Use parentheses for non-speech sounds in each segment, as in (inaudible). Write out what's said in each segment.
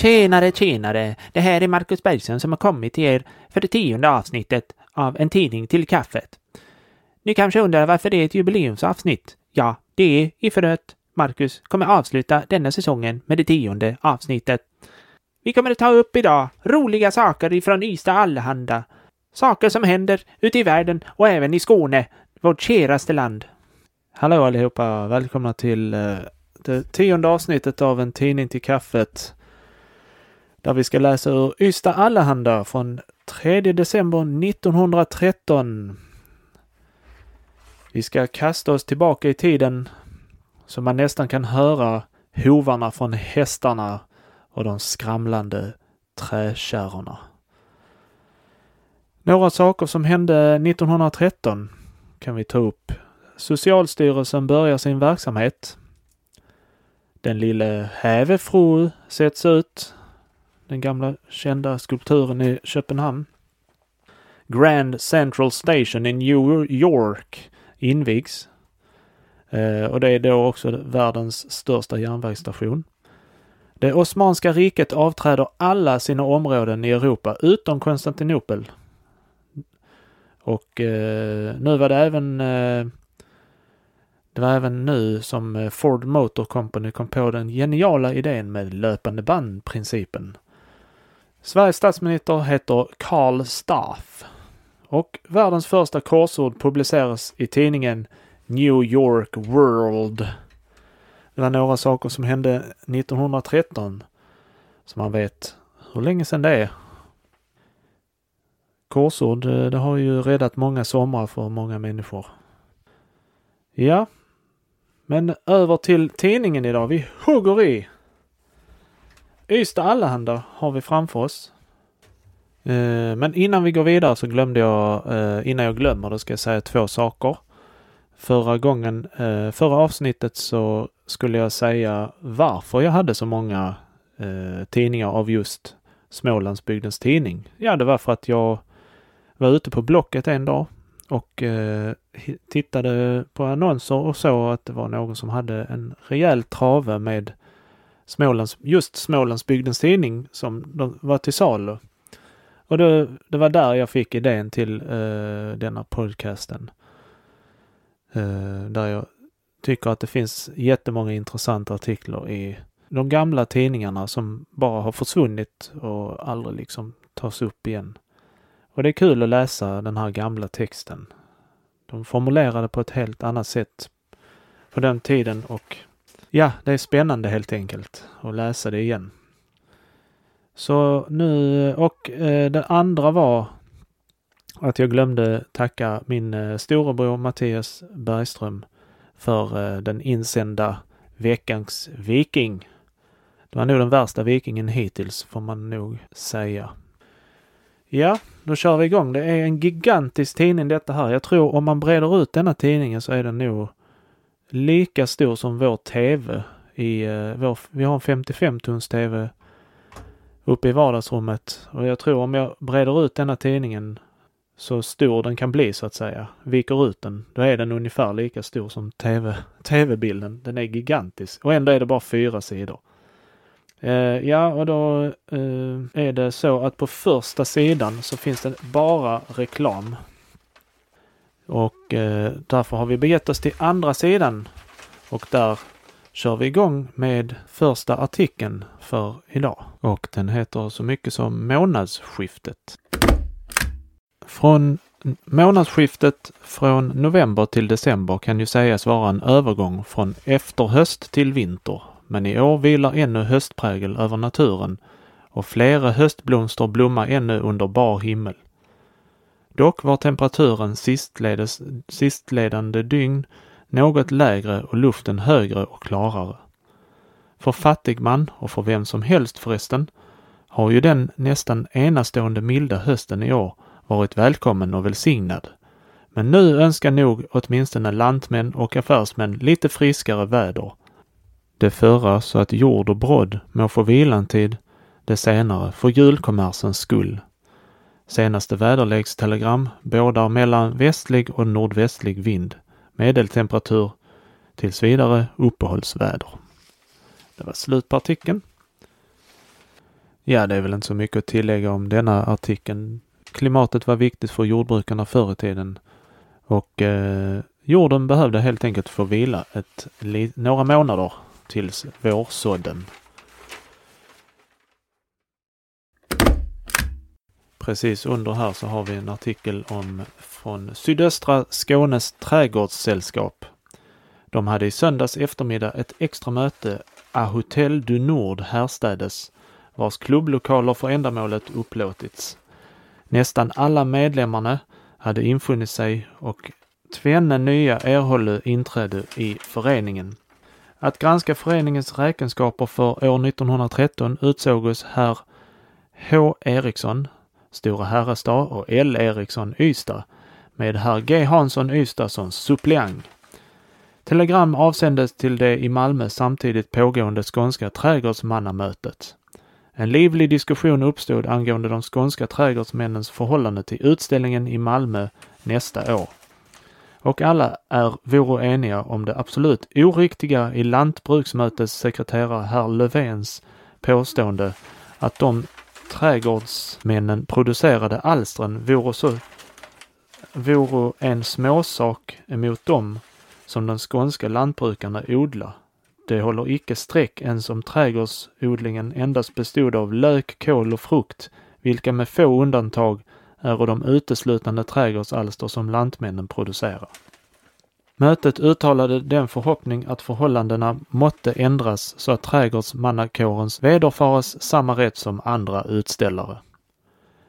Tjenare, tjenare! Det här är Marcus Bergström som har kommit till er för det tionde avsnittet av En tidning till kaffet. Ni kanske undrar varför det är ett jubileumsavsnitt? Ja, det är iför att Marcus kommer avsluta denna säsongen med det tionde avsnittet. Vi kommer att ta upp idag roliga saker ifrån Ystad Allehanda. Saker som händer ute i världen och även i Skåne, vårt käraste land. Hallå allihopa! Välkomna till eh, det tionde avsnittet av En tidning till kaffet. Där vi ska läsa ur Ystad Allehanda från 3 december 1913. Vi ska kasta oss tillbaka i tiden så man nästan kan höra hovarna från hästarna och de skramlande träkärrorna. Några saker som hände 1913 kan vi ta upp. Socialstyrelsen börjar sin verksamhet. Den lille Hävefru sätts ut. Den gamla kända skulpturen i Köpenhamn. Grand Central Station i New York invigs. Eh, och det är då också världens största järnvägsstation. Det Osmanska riket avträder alla sina områden i Europa utom Konstantinopel. Och eh, nu var det även eh, det var även nu som eh, Ford Motor Company kom på den geniala idén med löpande band-principen. Sveriges statsminister heter Karl Staff och världens första korsord publiceras i tidningen New York World. Det var några saker som hände 1913 som man vet hur länge sedan det är. Korsord, eh, det har ju räddat många somrar för många människor. Ja, men över till tidningen idag. Vi hugger i. Ystad Allehanda har vi framför oss. Eh, men innan vi går vidare så glömde jag, eh, innan jag glömmer det ska jag säga två saker. Förra gången, eh, förra avsnittet så skulle jag säga varför jag hade så många eh, tidningar av just Smålandsbygdens tidning. Ja, det var för att jag var ute på Blocket en dag och eh, tittade på annonser och såg att det var någon som hade en rejäl trave med Smålands, just Smålandsbygdens tidning som de var till salu. Och det, det var där jag fick idén till uh, denna podcasten. Uh, där jag tycker att det finns jättemånga intressanta artiklar i de gamla tidningarna som bara har försvunnit och aldrig liksom tas upp igen. Och det är kul att läsa den här gamla texten. De formulerade på ett helt annat sätt på den tiden och ja, det är spännande helt enkelt att läsa det igen. Så nu, och eh, det andra var att jag glömde tacka min eh, storebror Mattias Bergström för eh, den insända veckans viking. Det var nog den värsta vikingen hittills får man nog säga. Ja, då kör vi igång. Det är en gigantisk tidning detta här. Jag tror om man breder ut denna tidningen så är den nog lika stor som vår TV. I, uh, vår, vi har en 55 tums TV uppe i vardagsrummet och jag tror om jag breder ut denna tidningen så stor den kan bli så att säga, viker ut den, då är den ungefär lika stor som TV, (laughs) TV-bilden. Den är gigantisk och ändå är det bara fyra sidor. Eh, ja, och då eh, är det så att på första sidan så finns det bara reklam. Och eh, därför har vi begett oss till andra sidan och där kör vi igång med första artikeln för idag. Och den heter så mycket som månadsskiftet. Från månadsskiftet från november till december kan ju sägas vara en övergång från efterhöst till vinter men i år vilar ännu höstprägel över naturen och flera höstblomster blommar ännu under bar himmel. Dock var temperaturen sistledes, sistledande dygn något lägre och luften högre och klarare. För fattigman, och för vem som helst förresten, har ju den nästan enastående milda hösten i år varit välkommen och välsignad. Men nu önskar nog åtminstone lantmän och affärsmän lite friskare väder det förra så att jord och brodd må få vilantid, det senare för julkommersens skull. Senaste väderlekstelegram bådar mellan västlig och nordvästlig vind. Medeltemperatur tills vidare uppehållsväder. Det var slut på artikeln. Ja, det är väl inte så mycket att tillägga om denna artikeln. Klimatet var viktigt för jordbrukarna förr i tiden och eh, jorden behövde helt enkelt få vila ett, några månader tills vårsådden. Precis under här så har vi en artikel om från Sydöstra Skånes trädgårdssällskap. De hade i söndags eftermiddag ett extra möte à Hotel du Nord härstädes vars klubblokaler för ändamålet upplåtits. Nästan alla medlemmarna hade infunnit sig och tvenne nya erhållit inträde i föreningen. Att granska föreningens räkenskaper för år 1913 utsågs herr H Eriksson, Stora Herrestad och L Eriksson Ystad med herr G Hansson Ystad som suppleant. Telegram avsändes till det i Malmö samtidigt pågående skånska trädgårdsmannamötet. En livlig diskussion uppstod angående de skånska trädgårdsmännens förhållande till utställningen i Malmö nästa år. Och alla är voro eniga om det absolut oriktiga i lantbruksmötets sekreterare herr Löfvens påstående att de trädgårdsmännen producerade alstren vore så vore en småsak emot dem som de skånska lantbrukarna odlar. Det håller icke streck ens om trädgårdsodlingen endast bestod av lök, kål och frukt, vilka med få undantag är de uteslutande trädgårdsalster som lantmännen producerar. Mötet uttalade den förhoppning att förhållandena måtte ändras så att trädgårdsmannakårens vederfares samma rätt som andra utställare.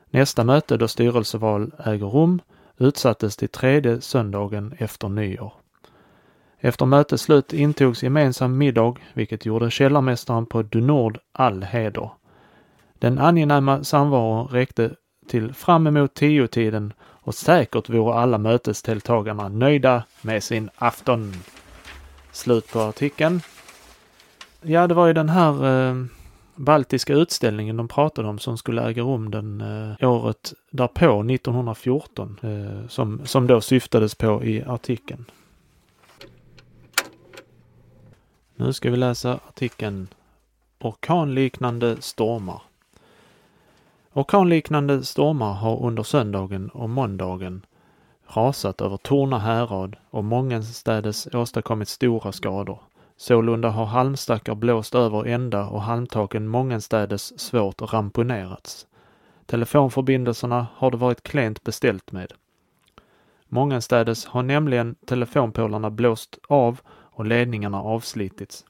Nästa möte då styrelseval äger rum utsattes till tredje söndagen efter nyår. Efter mötets slut intogs gemensam middag, vilket gjorde källarmästaren på Du Nord all heder. Den angenäma samvaron räckte till fram emot tio-tiden och säkert vore alla mötesdeltagarna nöjda med sin afton. Slut på artikeln. Ja, det var ju den här eh, baltiska utställningen de pratade om som skulle äga rum den eh, året därpå, 1914, eh, som, som då syftades på i artikeln. Nu ska vi läsa artikeln Orkanliknande stormar. Orkanliknande stormar har under söndagen och måndagen rasat över Torna härad och mångenstädes åstadkommit stora skador. Sålunda har halmstackar blåst över ända och halmtaken mångenstädes svårt ramponerats. Telefonförbindelserna har det varit klent beställt med. Mångenstädes har nämligen telefonpålarna blåst av och ledningarna avslitits.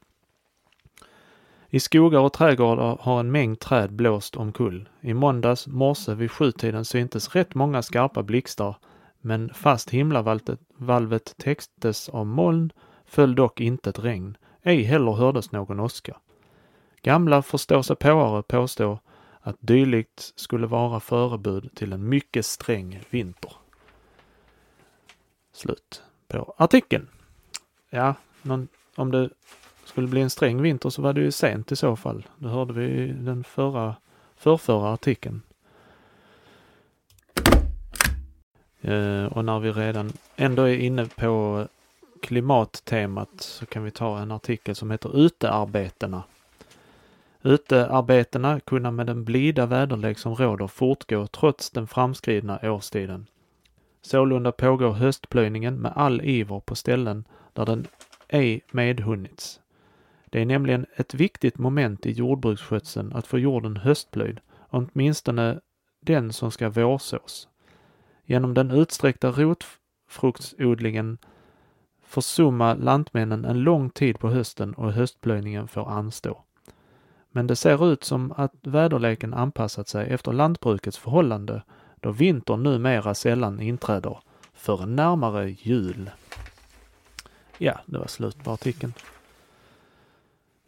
I skogar och trädgårdar har en mängd träd blåst omkull. I måndags morse vid sjutiden syntes rätt många skarpa blixtar, men fast himlavalvet täcktes av moln föll dock inte ett regn. Ej heller hördes någon åska. Gamla förståsigpåare påstår att dylikt skulle vara förebud till en mycket sträng vinter. Slut på artikeln. Ja, någon, om du skulle bli en sträng vinter så var det ju sent i så fall. Det hörde vi i den förra, förrförra artikeln. Eh, och när vi redan ändå är inne på klimattemat så kan vi ta en artikel som heter Utearbetena. Utearbetena kunna med den blida väderlek som råder fortgå trots den framskridna årstiden. Sålunda pågår höstplöjningen med all iver på ställen där den ej medhunnits. Det är nämligen ett viktigt moment i jordbruksskötseln att få jorden höstplöjd, åtminstone den som ska vårsås. Genom den utsträckta rotfruktsodlingen försumma lantmännen en lång tid på hösten och höstplöjningen får anstå. Men det ser ut som att väderleken anpassat sig efter lantbrukets förhållande då vintern numera sällan inträder förrän närmare jul. Ja, det var slut på artikeln.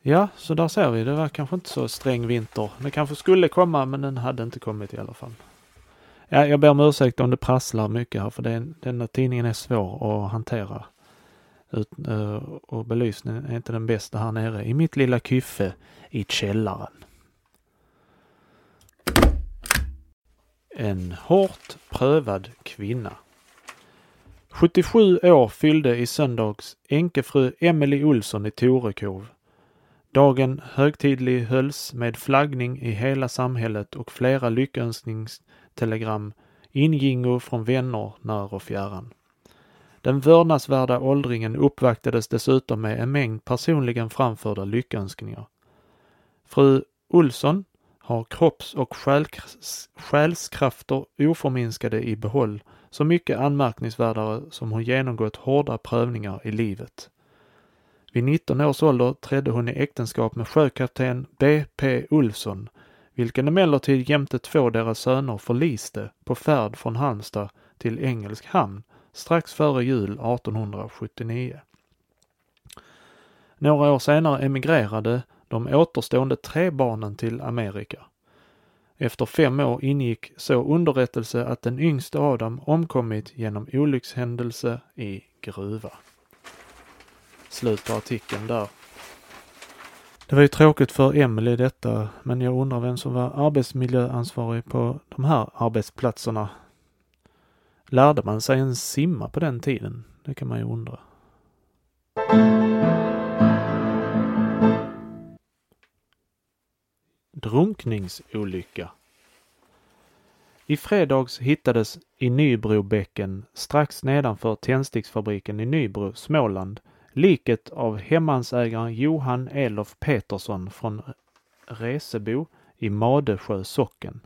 Ja, så där ser vi. Det var kanske inte så sträng vinter. Det kanske skulle komma, men den hade inte kommit i alla fall. Ja, jag ber om ursäkt om det prasslar mycket här, för den, denna tidningen är svår att hantera. Ut, eh, och belysningen är inte den bästa här nere i mitt lilla kyffe i källaren. En hårt prövad kvinna. 77 år fyllde i söndags änkefru Emelie Olsson i Torekov. Dagen högtidlig hölls med flaggning i hela samhället och flera lyckönskningstelegram ingingo från vänner när och fjärran. Den vördnadsvärda åldringen uppvaktades dessutom med en mängd personligen framförda lyckönskningar. Fru Olsson har kropps och själskrafter oförminskade i behåll, så mycket anmärkningsvärdare som hon genomgått hårda prövningar i livet. Vid 19 års ålder trädde hon i äktenskap med sjökapten B.P. Olsson, vilken emellertid jämte två deras söner förliste på färd från Halmstad till engelsk hamn strax före jul 1879. Några år senare emigrerade de återstående tre barnen till Amerika. Efter fem år ingick så underrättelse att den yngste av dem omkommit genom olyckshändelse i gruva. Slut på artikeln där. Det var ju tråkigt för Emelie detta, men jag undrar vem som var arbetsmiljöansvarig på de här arbetsplatserna. Lärde man sig ens simma på den tiden? Det kan man ju undra. Drunkningsolycka. I fredags hittades i Nybrobäcken strax nedanför tändsticksfabriken i Nybro, Småland, liket av hemmansägaren Johan Elof Petersson från Resebo i Madesjö socken.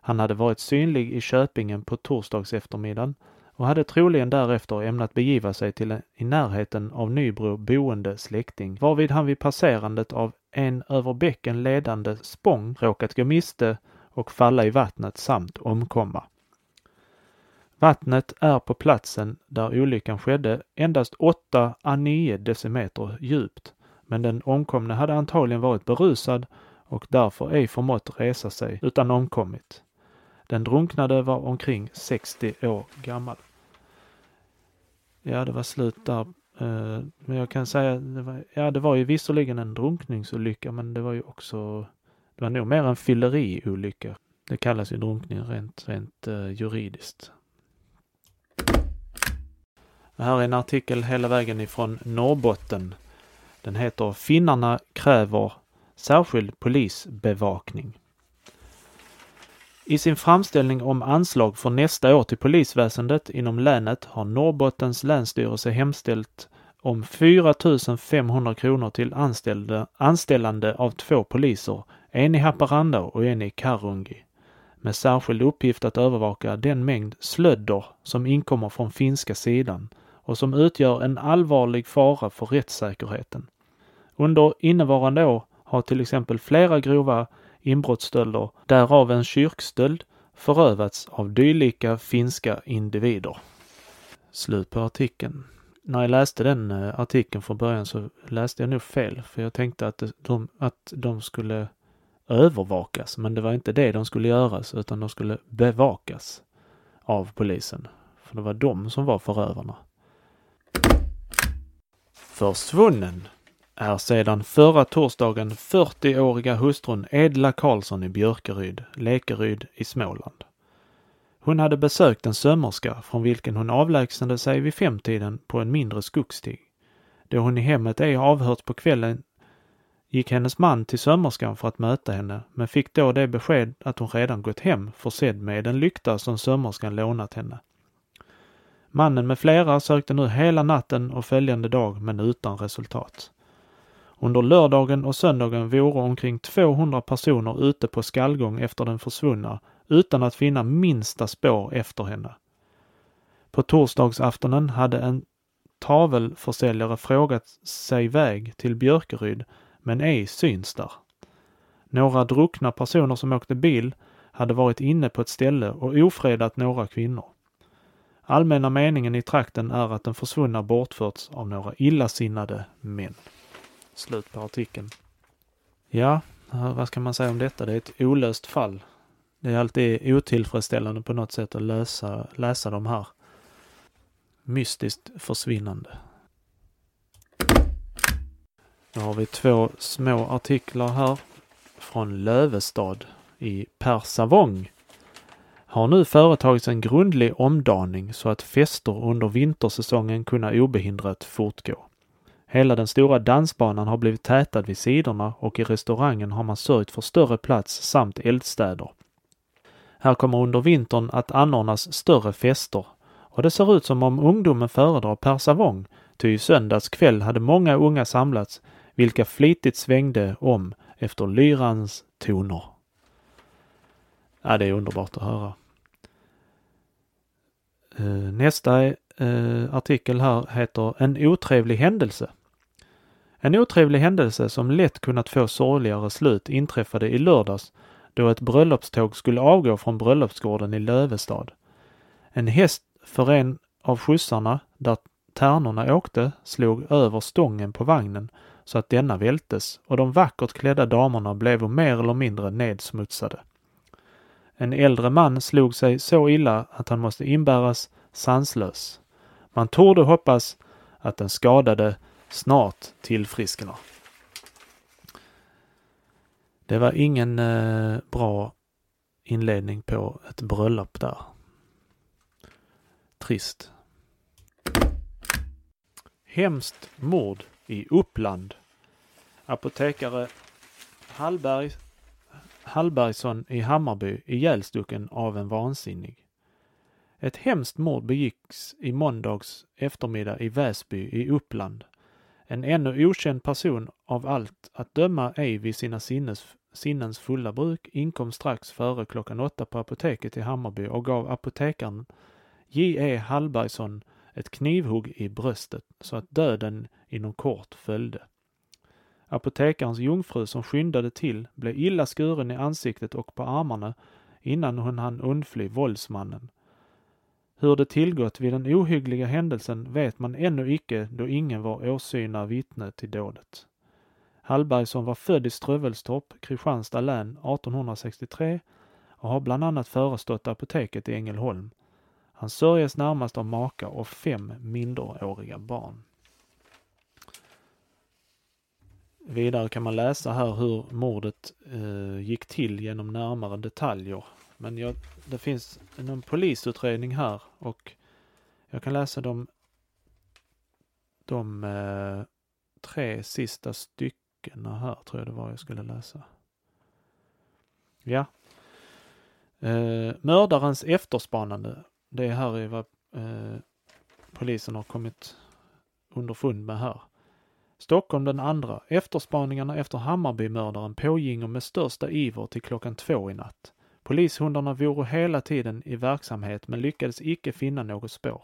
Han hade varit synlig i Köpingen på torsdags eftermiddagen och hade troligen därefter ämnat begiva sig till en i närheten av Nybro boende släkting, varvid han vid passerandet av en över bäcken ledande spång råkat gå miste och falla i vattnet samt omkomma. Vattnet är på platsen där olyckan skedde endast 8 à 9 decimeter djupt, men den omkomne hade antagligen varit berusad och därför ej förmått resa sig utan omkommit. Den drunknade var omkring 60 år gammal. Ja, det var slut där. Eh, men jag kan säga, det var, ja det var ju visserligen en drunkningsolycka men det var ju också, det var nog mer en fylleriolycka. Det kallas ju drunkning rent, rent eh, juridiskt. Här är en artikel hela vägen ifrån Norrbotten. Den heter Finnarna kräver särskild polisbevakning. I sin framställning om anslag för nästa år till polisväsendet inom länet har Norrbottens länsstyrelse hemställt om 4 500 kronor till anställde, anställande av två poliser, en i Haparanda och en i Karungi, med särskild uppgift att övervaka den mängd slödder som inkommer från finska sidan och som utgör en allvarlig fara för rättssäkerheten. Under innevarande år har till exempel flera grova inbrottsstölder, därav en kyrkstöld, förövats av dylika finska individer. Slut på artikeln. När jag läste den eh, artikeln från början så läste jag nog fel, för jag tänkte att de, att de skulle övervakas, men det var inte det de skulle göras, utan de skulle bevakas av polisen. För det var de som var förövarna. Försvunnen är sedan förra torsdagen 40-åriga hustrun Edla Karlsson i Björkeryd, Lekeryd i Småland. Hon hade besökt en sömmerska från vilken hon avlägsnade sig vid femtiden på en mindre skogsstig. Då hon i hemmet ej avhört på kvällen gick hennes man till sömmerskan för att möta henne, men fick då det besked att hon redan gått hem försedd med en lykta som sömmerskan lånat henne. Mannen med flera sökte nu hela natten och följande dag men utan resultat. Under lördagen och söndagen vore omkring 200 personer ute på skallgång efter den försvunna utan att finna minsta spår efter henne. På torsdagsaftonen hade en tavelförsäljare frågat sig väg till Björkeryd men ej syns där. Några druckna personer som åkte bil hade varit inne på ett ställe och ofredat några kvinnor. Allmänna meningen i trakten är att den försvunna bortförts av några illasinnade män. Slut på artikeln. Ja, eh, vad ska man säga om detta? Det är ett olöst fall. Det är alltid otillfredsställande på något sätt att lösa, läsa de här mystiskt försvinnande. Nu har vi två små artiklar här från Lövestad i Persavång har nu företagits en grundlig omdaning så att fester under vintersäsongen kunna obehindrat fortgå. Hela den stora dansbanan har blivit tätad vid sidorna och i restaurangen har man sörjt för större plats samt eldstäder. Här kommer under vintern att anordnas större fester och det ser ut som om ungdomen föredrar per savong, ty i söndags kväll hade många unga samlats, vilka flitigt svängde om efter lyrans toner. Ja, det är underbart att höra. Eh, nästa eh, artikel här heter En otrevlig händelse. En otrevlig händelse som lätt kunnat få sorgligare slut inträffade i lördags då ett bröllopståg skulle avgå från bröllopsgården i Lövestad. En häst för en av skjutsarna där tärnorna åkte slog över stången på vagnen så att denna vältes och de vackert klädda damerna blev mer eller mindre nedsmutsade. En äldre man slog sig så illa att han måste inbäras sanslös. Man torde hoppas att den skadade snart tillfrisknar. Det var ingen eh, bra inledning på ett bröllop där. Trist. Hemskt mord i Uppland. Apotekare Hallberg, Hallbergsson i Hammarby ihjälstucken av en vansinnig. Ett hemskt mord begicks i måndags eftermiddag i Väsby i Uppland. En ännu okänd person av allt att döma ej vid sina sinnes, sinnens fulla bruk inkom strax före klockan åtta på apoteket i Hammarby och gav apotekaren J.E. Hallbergsson ett knivhugg i bröstet så att döden inom kort följde. Apotekarens jungfru som skyndade till blev illa skuren i ansiktet och på armarna innan hon hann undfly våldsmannen. Hur det tillgått vid den ohyggliga händelsen vet man ännu icke då ingen var åsyna vittne till dådet. Hallbergsson var född i Strövelstorp, Kristianstad län 1863 och har bland annat förestått apoteket i Ängelholm. Han sörjes närmast av maka och fem minderåriga barn. Vidare kan man läsa här hur mordet eh, gick till genom närmare detaljer. Men jag, det finns en polisutredning här och jag kan läsa de, de eh, tre sista styckena här, tror jag det var jag skulle läsa. Ja. Eh, mördarens efterspanande. Det är här är vad eh, polisen har kommit underfund med här. Stockholm den andra. Efterspaningarna efter Hammarbymördaren pågick med största iver till klockan två i natt. Polishundarna voro hela tiden i verksamhet men lyckades icke finna något spår.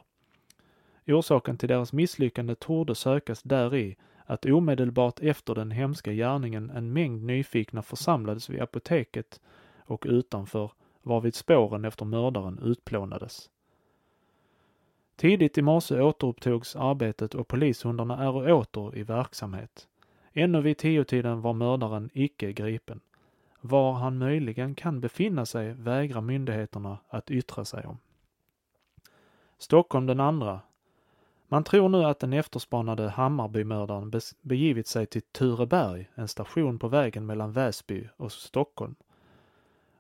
Orsaken till deras misslyckande torde sökas däri att omedelbart efter den hemska gärningen en mängd nyfikna församlades vid apoteket och utanför, varvid spåren efter mördaren utplånades. Tidigt i morse återupptogs arbetet och polishundarna är åter i verksamhet. Ännu vid tiotiden var mördaren icke gripen. Var han möjligen kan befinna sig vägrar myndigheterna att yttra sig om. Stockholm den andra. Man tror nu att den efterspanade Hammarbymördaren begivit sig till Tureberg, en station på vägen mellan Väsby och Stockholm.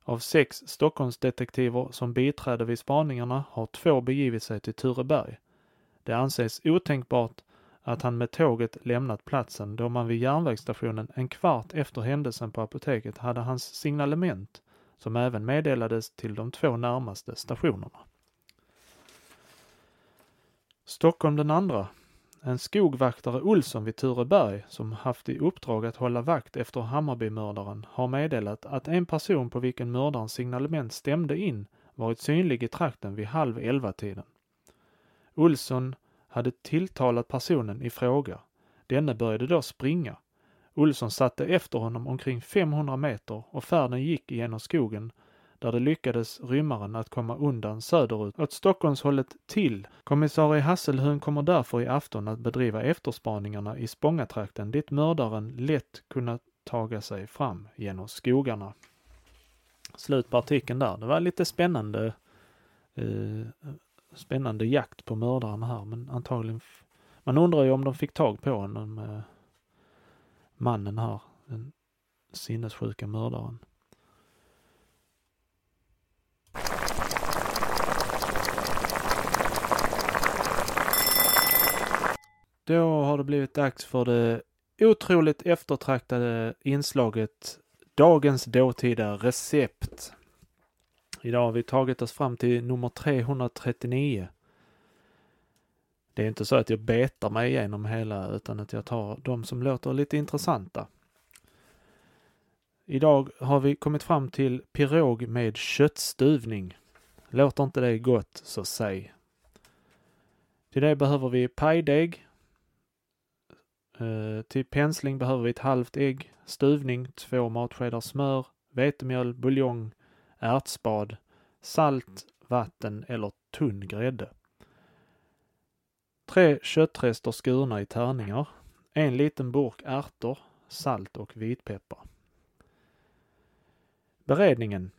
Av sex Stockholmsdetektiver som biträdde vid spaningarna har två begivit sig till Tureberg. Det anses otänkbart att han med tåget lämnat platsen då man vid järnvägsstationen en kvart efter händelsen på apoteket hade hans signalement som även meddelades till de två närmaste stationerna. Stockholm den andra. En skogvaktare Olsson vid Tureberg som haft i uppdrag att hålla vakt efter Hammarbymördaren har meddelat att en person på vilken mördarens signalement stämde in varit synlig i trakten vid halv elva-tiden. Olsson hade tilltalat personen i fråga. Denne började då springa. Olsson satte efter honom omkring 500 meter och färden gick genom skogen där det lyckades rymmaren att komma undan söderut åt Stockholmshållet till. Kommissarie Hasselhön kommer därför i afton att bedriva efterspaningarna i Spångatrakten dit mördaren lätt kunnat taga sig fram genom skogarna. Slut på artikeln där. Det var lite spännande eh, spännande jakt på mördaren här men antagligen man undrar ju om de fick tag på honom, eh, mannen här, den sinnessjuka mördaren. Då har det blivit dags för det otroligt eftertraktade inslaget Dagens dåtida recept. Idag har vi tagit oss fram till nummer 339. Det är inte så att jag betar mig igenom hela utan att jag tar de som låter lite intressanta. Idag har vi kommit fram till pirog med köttstuvning. Låter inte det gott så säg. Till det behöver vi pajdeg. Till pensling behöver vi ett halvt ägg, stuvning, två matskedar smör, vetemjöl, buljong, ärtspad, salt, vatten eller tunn grädde. Tre köttrester skurna i tärningar, en liten burk ärtor, salt och vitpeppar. Beredningen.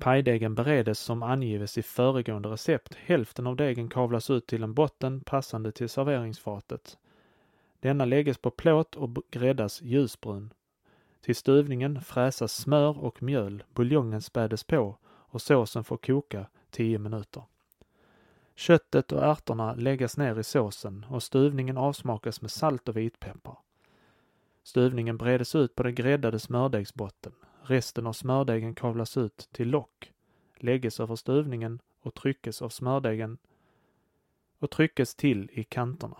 Pajdegen beredes som angives i föregående recept. Hälften av degen kavlas ut till en botten passande till serveringsfatet. Denna lägges på plåt och gräddas ljusbrun. Till stuvningen fräsas smör och mjöl, buljongen spädes på och såsen får koka 10 minuter. Köttet och ärtorna läggas ner i såsen och stuvningen avsmakas med salt och vitpeppar. Stuvningen bredes ut på den gräddade smördegsbotten. Resten av smördegen kavlas ut till lock, lägges över stuvningen och tryckes av smördegen och tryckes till i kanterna.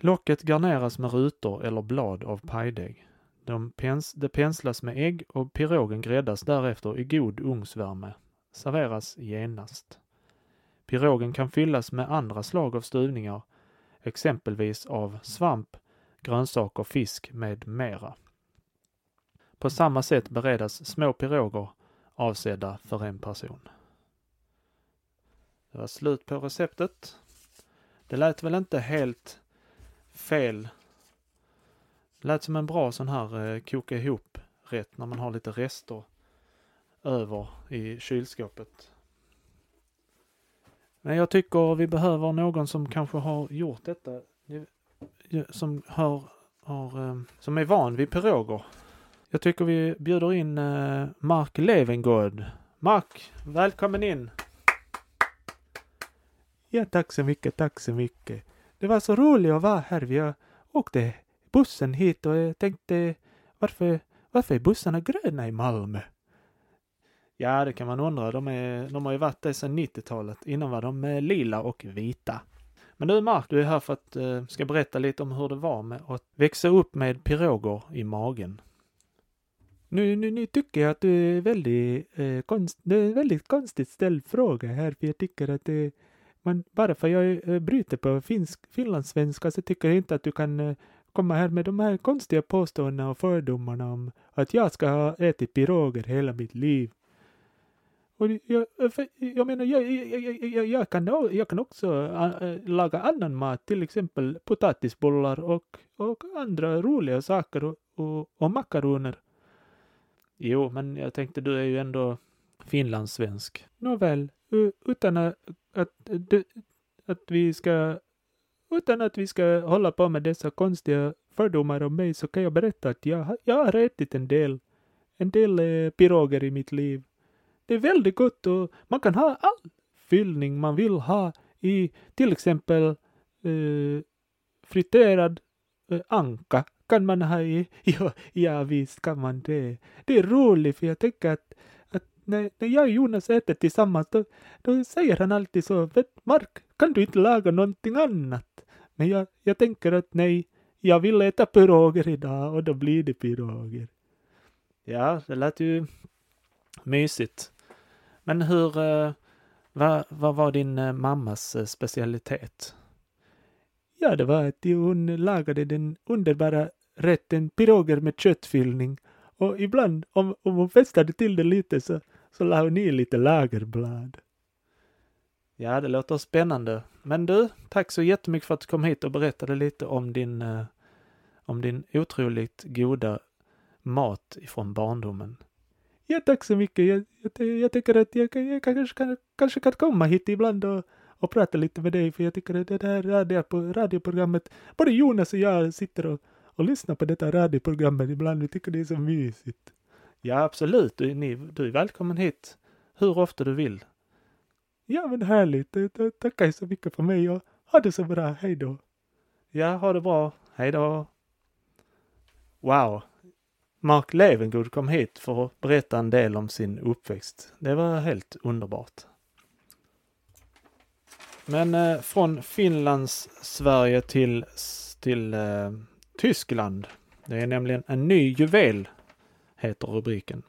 Locket garneras med rutor eller blad av pajdeg. De pens det penslas med ägg och pirogen gräddas därefter i god ugnsvärme. Serveras genast. Pirogen kan fyllas med andra slag av stuvningar, exempelvis av svamp, grönsaker, fisk med mera. På samma sätt beredas små piroger avsedda för en person. Det var slut på receptet. Det lät väl inte helt fel. Lät som en bra sån här eh, koka ihop rätt när man har lite rester över i kylskåpet. Men jag tycker vi behöver någon som kanske har gjort detta. Som har, har eh, som är van vid piroger. Jag tycker vi bjuder in eh, Mark Levengård. Mark, välkommen in! Ja, tack så mycket, tack så mycket. Det var så roligt att vara här. Vi åkte bussen hit och jag tänkte varför, varför är bussarna gröna i Malmö? Ja, det kan man undra. De, är, de har ju varit det sedan 90-talet. Innan var de eh, lila och vita. Men du Mark, du är här för att uh, ska berätta lite om hur det var med att växa upp med piroger i magen. Nu, nu, nu tycker jag att du är väldigt, eh, konst, det är en väldigt konstigt ställd fråga här, för jag tycker att det, men bara för jag eh, bryter på finsk, finlandssvenska så tycker jag inte att du kan eh, komma här med de här konstiga påståendena och fördomarna om att jag ska ha ätit piroger hela mitt liv. Och jag, eh, jag menar, jag, jag, jag, jag, kan, jag kan också laga annan mat, till exempel potatisbollar och, och andra roliga saker och, och, och makaroner. Jo, men jag tänkte du är ju ändå finlandssvensk. Nåväl, eh, utan att, att, att vi ska utan att vi ska hålla på med dessa konstiga fördomar om mig så kan jag berätta att jag, jag har ätit en del, en del eh, piroger i mitt liv. Det är väldigt gott och man kan ha all fyllning man vill ha i till exempel eh, friterad eh, anka kan man ha i, (laughs) ja, ja visst kan man det. Det är roligt för jag tänker att, att när, när jag och Jonas äter tillsammans då, då säger han alltid så, Mark, kan du inte laga någonting annat? Men jag, jag tänker att nej, jag vill äta piroger idag och då blir det piroger. Ja, det lät ju mysigt. Men hur, eh, vad, vad var din eh, mammas eh, specialitet? Ja, det var att hon lagade den underbara rätten piroger med köttfyllning. Och ibland, om, om hon festade till det lite så, så la hon i lite lagerblad. Ja, det låter spännande. Men du, tack så jättemycket för att du kom hit och berättade lite om din, eh, om din otroligt goda mat ifrån barndomen. Ja, tack så mycket. Jag, jag, jag tycker att jag, jag kanske, kan, kanske kan komma hit ibland och, och prata lite med dig, för jag tycker att det här radio, radioprogrammet, både Jonas och jag sitter och och lyssna på detta radioprogrammet ibland. Vi tycker det är så mysigt. Ja, absolut. Du, ni, du är välkommen hit hur ofta du vill. Ja, men härligt. Tackar så mycket för mig och ha det så bra. Hej då. Ja, ha det bra. Hej då. Wow. Mark Levengood kom hit för att berätta en del om sin uppväxt. Det var helt underbart. Men eh, från Finlands Sverige till, till eh, Tyskland. Det är nämligen en ny juvel, heter rubriken.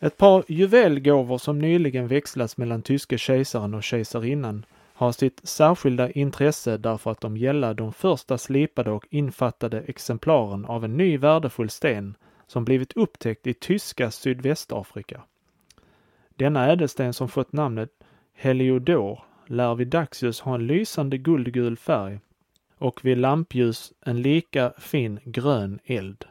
Ett par juvelgåvor som nyligen växlats mellan tyske kejsaren och kejsarinnan har sitt särskilda intresse därför att de gäller de första slipade och infattade exemplaren av en ny värdefull sten som blivit upptäckt i tyska Sydvästafrika. Denna ädelsten som fått namnet Heliodor lär vid dagsljus ha en lysande guldgul färg och vid lampljus en lika fin grön eld.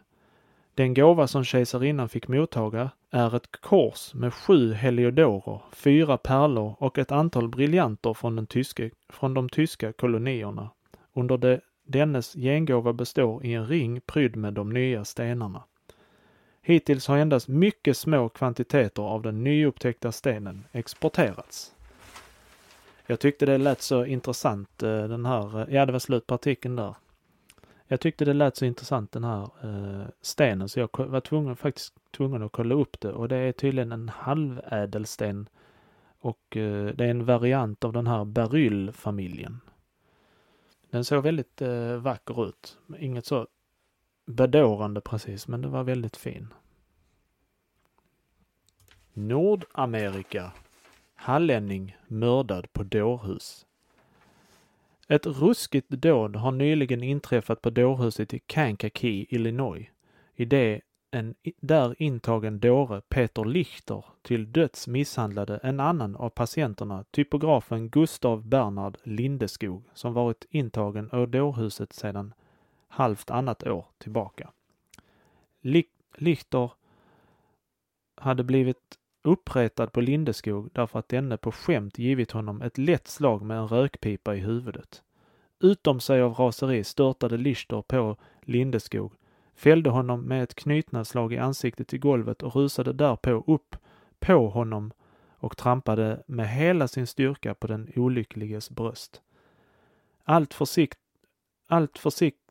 Den gåva som kejsarinnan fick mottaga är ett kors med sju heliodorer, fyra pärlor och ett antal briljanter från, den tyske, från de tyska kolonierna. Under det, dennes gengåva består i en ring prydd med de nya stenarna. Hittills har endast mycket små kvantiteter av den nyupptäckta stenen exporterats. Jag tyckte det lät så intressant eh, den här, eh, ja det var slut på artikeln där. Jag tyckte det lät så intressant den här eh, stenen så jag var tvungen, faktiskt tvungen att kolla upp det och det är tydligen en halvädelsten och eh, det är en variant av den här beryllfamiljen. Den såg väldigt eh, vacker ut. Inget så bedårande precis, men den var väldigt fin. Nordamerika. Hallänning mördad på dårhus. Ett ruskigt dåd har nyligen inträffat på dårhuset i Kankakee, Illinois. I det en där intagen dåre, Peter Lichter, till döds misshandlade en annan av patienterna, typografen Gustav Bernhard Lindeskog, som varit intagen ur dårhuset sedan halvt annat år tillbaka. Lichter hade blivit uppretad på Lindeskog därför att denne på skämt givit honom ett lätt slag med en rökpipa i huvudet. Utom sig av raseri störtade Lichter på Lindeskog, fällde honom med ett knytnävsslag i ansiktet i golvet och rusade därpå upp på honom och trampade med hela sin styrka på den olyckliges bröst. Allt försikt, allt försikt,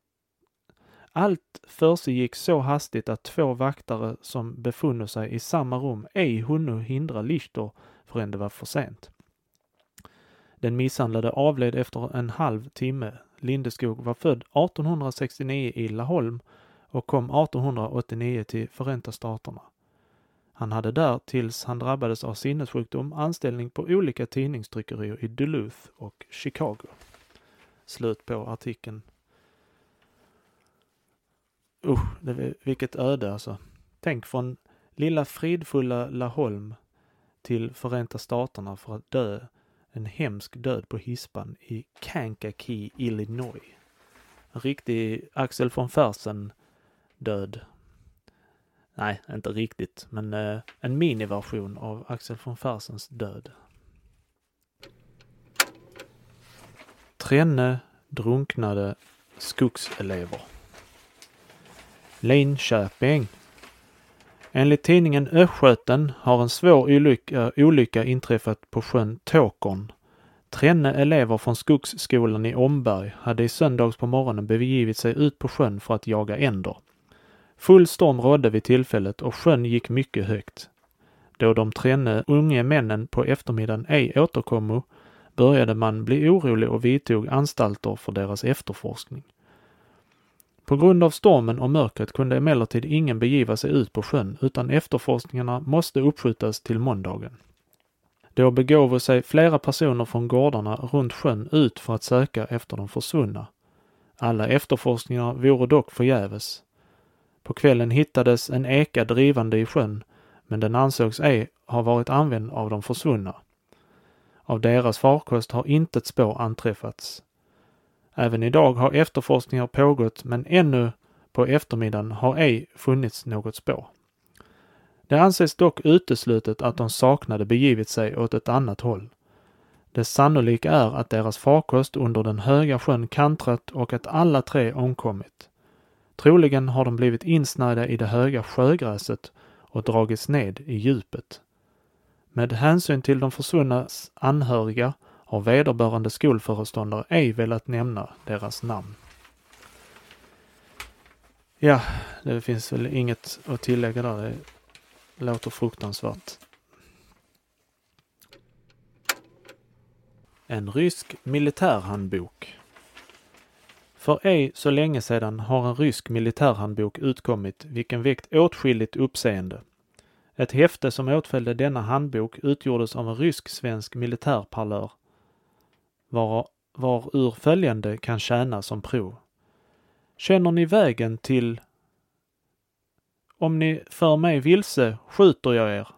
allt försiggick så hastigt att två vaktare som befunno sig i samma rum ej hunno hindra Lichter förrän det var för sent. Den misshandlade avled efter en halv timme. Lindeskog var född 1869 i Laholm och kom 1889 till Förenta Staterna. Han hade där, tills han drabbades av sinnessjukdom, anställning på olika tidningstryckerier i Duluth och Chicago. Slut på artikeln. Usch, det, vilket öde alltså. Tänk från lilla fridfulla Laholm till Förenta Staterna för att dö en hemsk död på hispan i Kankakee, Illinois. En riktig Axel von Fersen död. Nej, inte riktigt, men eh, en miniversion av Axel von Fersens död. Trenne drunknade skogselever. Linköping. Enligt tidningen Östgöten har en svår olycka, olycka inträffat på sjön Tåkern. Trenne elever från Skogsskolan i Omberg hade i söndags på morgonen begivit sig ut på sjön för att jaga änder. Full storm rådde vid tillfället och sjön gick mycket högt. Då de trenne unge männen på eftermiddagen ej återkommo började man bli orolig och vidtog anstalter för deras efterforskning. På grund av stormen och mörkret kunde emellertid ingen begiva sig ut på sjön utan efterforskningarna måste uppskjutas till måndagen. Då begåvo sig flera personer från gårdarna runt sjön ut för att söka efter de försvunna. Alla efterforskningar vore dock förgäves. På kvällen hittades en eka drivande i sjön, men den ansågs ej ha varit använd av de försvunna. Av deras farkost har intet spår anträffats. Även idag har efterforskningar pågått men ännu på eftermiddagen har ej funnits något spår. Det anses dock uteslutet att de saknade begivit sig åt ett annat håll. Det sannolika är att deras farkost under den höga sjön kantrat och att alla tre omkommit. Troligen har de blivit insnärjda i det höga sjögräset och dragits ned i djupet. Med hänsyn till de försvunnas anhöriga har vederbörande skolföreståndare ej velat nämna deras namn. Ja, det finns väl inget att tillägga där. Det låter fruktansvärt. En rysk militärhandbok. För ej så länge sedan har en rysk militärhandbok utkommit vilken väckt åtskilligt uppseende. Ett häfte som åtföljde denna handbok utgjordes av en rysk-svensk militärparlör var, var ur följande kan tjäna som prov. Känner ni vägen till Om ni för mig vilse skjuter jag er.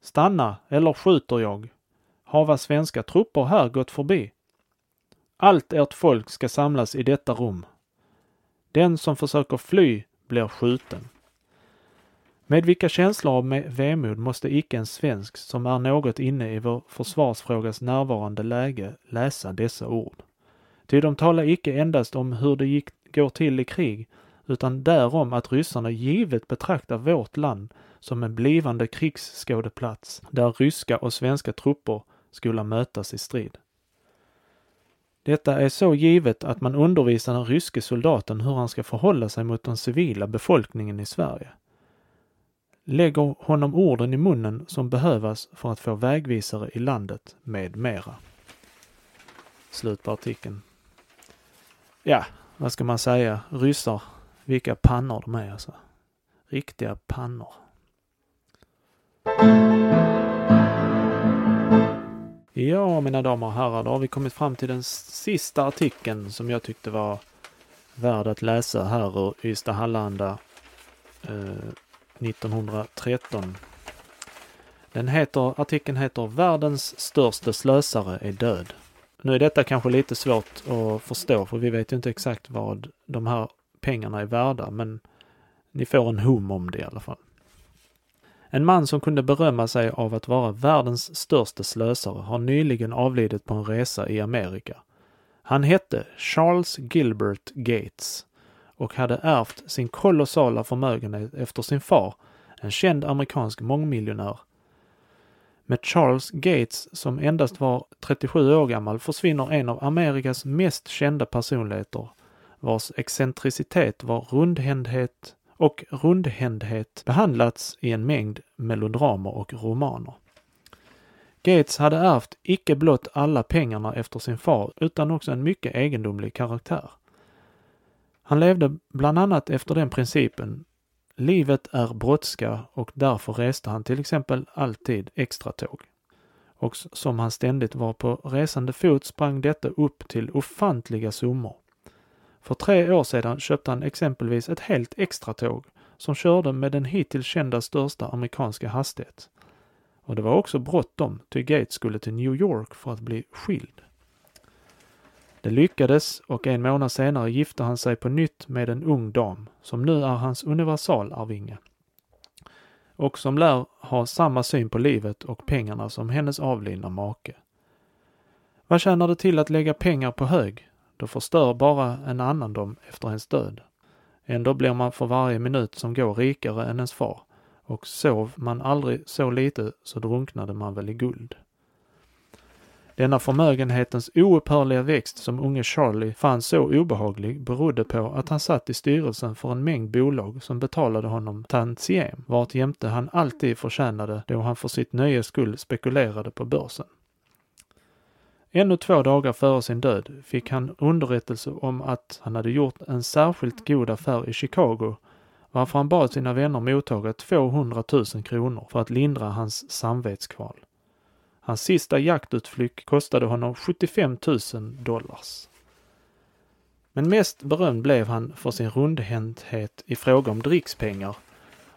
Stanna eller skjuter jag. Hava svenska trupper här gått förbi. Allt ert folk ska samlas i detta rum. Den som försöker fly blir skjuten. Med vilka känslor av vemod måste icke en svensk som är något inne i vår försvarsfrågas närvarande läge läsa dessa ord. Ty de talar icke endast om hur det gick, går till i krig, utan därom att ryssarna givet betraktar vårt land som en blivande krigsskådeplats där ryska och svenska trupper skola mötas i strid. Detta är så givet att man undervisar den ryske soldaten hur han ska förhålla sig mot den civila befolkningen i Sverige. Lägger honom orden i munnen som behövas för att få vägvisare i landet med mera. Slut på artikeln. Ja, vad ska man säga? Ryssar, vilka pannor de är alltså. Riktiga pannor. Ja, mina damer och herrar, då har vi kommit fram till den sista artikeln som jag tyckte var värd att läsa här ur Ystad Hallanda eh, 1913. Den heter, artikeln heter Världens största slösare är död. Nu är detta kanske lite svårt att förstå för vi vet ju inte exakt vad de här pengarna är värda men ni får en hum om det i alla fall. En man som kunde berömma sig av att vara världens största slösare har nyligen avlidit på en resa i Amerika. Han hette Charles Gilbert Gates och hade ärvt sin kolossala förmögenhet efter sin far, en känd amerikansk mångmiljonär. Med Charles Gates som endast var 37 år gammal försvinner en av Amerikas mest kända personligheter vars excentricitet var rundhändhet och rundhändhet behandlats i en mängd melodramer och romaner. Gates hade ärvt icke blott alla pengarna efter sin far utan också en mycket egendomlig karaktär. Han levde bland annat efter den principen Livet är brådska och därför reste han till exempel alltid extratåg. Och som han ständigt var på resande fot sprang detta upp till ofantliga summor. För tre år sedan köpte han exempelvis ett helt extratåg som körde med den hittills kända största amerikanska hastighet. Och det var också bråttom, ty Gates skulle till New York för att bli skild. Det lyckades och en månad senare gifte han sig på nytt med en ung dam som nu är hans universalarvinge. Och som lär ha samma syn på livet och pengarna som hennes avlidna make. Vad tjänar det till att lägga pengar på hög? Då förstör bara en annan dem efter ens död. Ändå blir man för varje minut som går rikare än ens far och sov man aldrig så lite så drunknade man väl i guld. Denna förmögenhetens oupphörliga växt som unge Charlie fann så obehaglig berodde på att han satt i styrelsen för en mängd bolag som betalade honom tantiem, vart jämte han alltid förtjänade då han för sitt nöjes skull spekulerade på börsen. Ännu två dagar före sin död fick han underrättelse om att han hade gjort en särskilt god affär i Chicago varför han bad sina vänner mottaga 200 000 kronor för att lindra hans samvetskval. Hans sista jaktutflykt kostade honom 75 000 dollars. Men mest berömd blev han för sin rundhänthet i fråga om drickspengar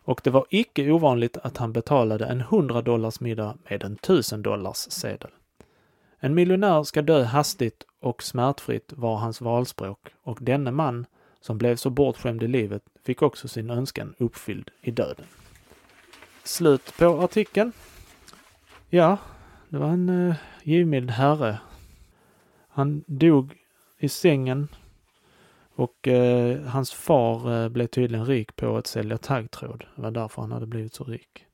och det var icke ovanligt att han betalade en 100 dollars middag med en 1000 dollars sedel. En miljonär ska dö hastigt och smärtfritt var hans valspråk och denne man, som blev så bortskämd i livet, fick också sin önskan uppfylld i döden. Slut på artikeln. Ja, det var en eh, uh, givmild herre. Han dog i sängen och uh, hans far uh, blev tydligen rik på att sälja taggtråd. Det var därför han hade blivit så rik.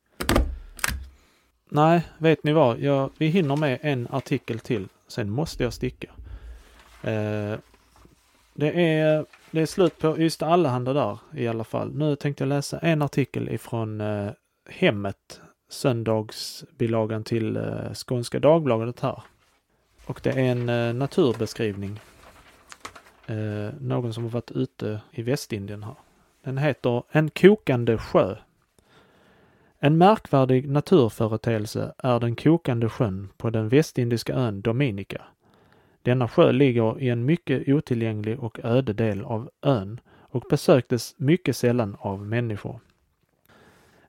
nej, vet ni vad? Jag, vi hinner med en artikel till. Sen måste jag sticka. Eh, det, är, det är slut på Ystad Allehanda där i alla fall. Nu tänkte jag läsa en artikel ifrån eh, Hemmet, söndagsbilagan till eh, Skånska Dagbladet här. Och det är en eh, naturbeskrivning. Eh, någon som har varit ute i Västindien här. Den heter En kokande sjö. En märkvärdig naturföreteelse är den kokande sjön på den västindiska ön Dominica. Denna sjö ligger i en mycket otillgänglig och öde del av ön och besöktes mycket sällan av människor.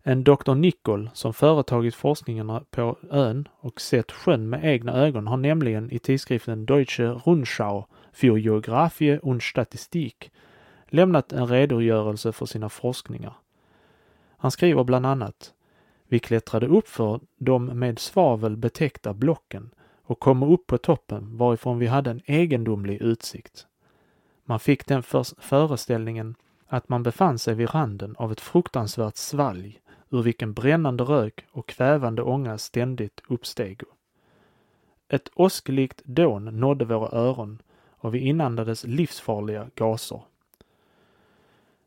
En doktor Nicol som företagit forskningarna på ön och sett sjön med egna ögon har nämligen i tidskriften Deutsche Rundschau für Geographie und Statistik lämnat en redogörelse för sina forskningar. Han skriver bland annat Vi klättrade upp för de med svavel betäckta blocken och kom upp på toppen varifrån vi hade en egendomlig utsikt. Man fick den föreställningen att man befann sig vid randen av ett fruktansvärt svalg ur vilken brännande rök och kvävande ånga ständigt uppstego. Ett åsklikt dån nådde våra öron och vi inandades livsfarliga gaser.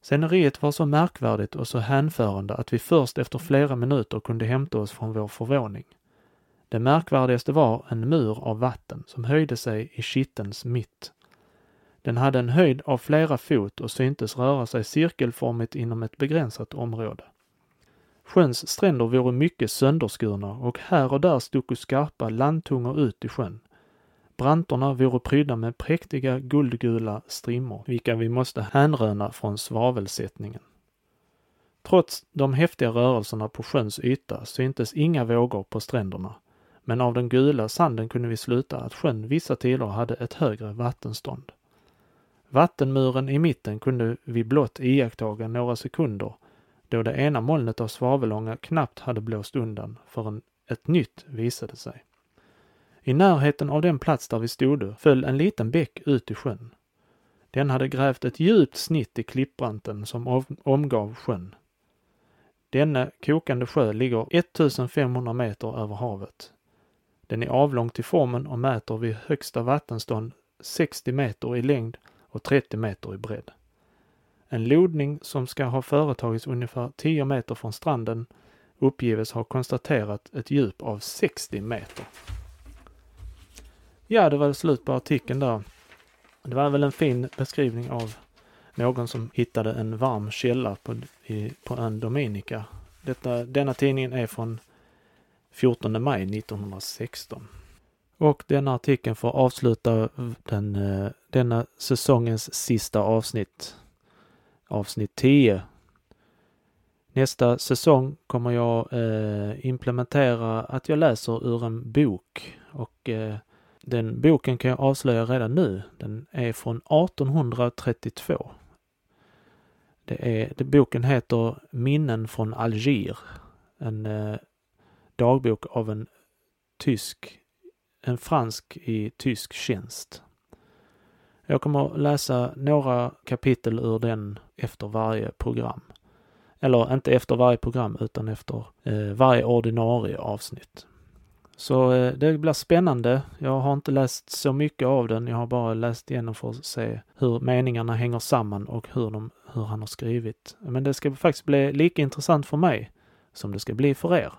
Sceneriet var så märkvärdigt och så hänförande att vi först efter flera minuter kunde hämta oss från vår förvåning. Det märkvärdigaste var en mur av vatten som höjde sig i kittens mitt. Den hade en höjd av flera fot och syntes röra sig cirkelformigt inom ett begränsat område. Sjöns stränder vore mycket sönderskurna och här och där stod skarpa landtungor ut i sjön. Branterna vore prydda med präktiga guldgula strimmor, vilka vi måste hänröna från svavelsättningen. Trots de häftiga rörelserna på sjöns yta syntes inga vågor på stränderna, men av den gula sanden kunde vi sluta att sjön vissa tider hade ett högre vattenstånd. Vattenmuren i mitten kunde vi blott iakttaga några sekunder då det ena molnet av svavelånga knappt hade blåst undan förrän ett nytt visade sig. I närheten av den plats där vi stod föll en liten bäck ut i sjön. Den hade grävt ett djupt snitt i klippbranten som omgav sjön. Denna kokande sjö ligger 1500 meter över havet. Den är avlång till formen och mäter vid högsta vattenstånd 60 meter i längd och 30 meter i bredd. En lodning som ska ha företagits ungefär 10 meter från stranden uppgives ha konstaterat ett djup av 60 meter. Ja, det var slut på artikeln där. Det var väl en fin beskrivning av någon som hittade en varm källa på, i, på ön Dominica. Detta, denna tidningen är från 14 maj 1916. Och denna artikeln får avsluta den, eh, denna säsongens sista avsnitt avsnitt 10. Nästa säsong kommer jag eh, implementera att jag läser ur en bok och eh, den boken kan jag avslöja redan nu. Den är från 1832. Det är, det, boken heter Minnen från Alger. En eh, dagbok av en tysk, en fransk i tysk tjänst. Jag kommer att läsa några kapitel ur den efter varje program. Eller inte efter varje program utan efter eh, varje ordinarie avsnitt. Så eh, det blir spännande. Jag har inte läst så mycket av den. Jag har bara läst igenom för att se hur meningarna hänger samman och hur, de, hur han har skrivit. Men det ska faktiskt bli lika intressant för mig som det ska bli för er.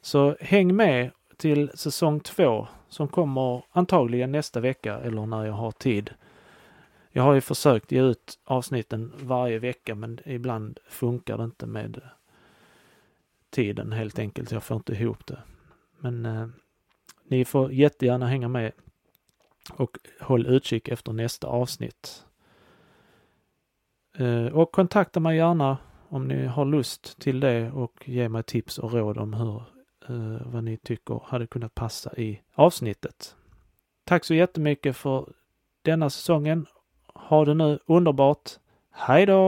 Så häng med till säsong två som kommer antagligen nästa vecka eller när jag har tid. Jag har ju försökt ge ut avsnitten varje vecka men ibland funkar det inte med eh, tiden helt enkelt. Jag får inte ihop det. Men eh, ni får jättegärna hänga med och håll utkik efter nästa avsnitt. Eh, och kontakta mig gärna om ni har lust till det och ge mig tips och råd om hur, eh, vad ni tycker hade kunnat passa i avsnittet. Tack så jättemycket för denna säsongen ha det nu underbart. Hej då!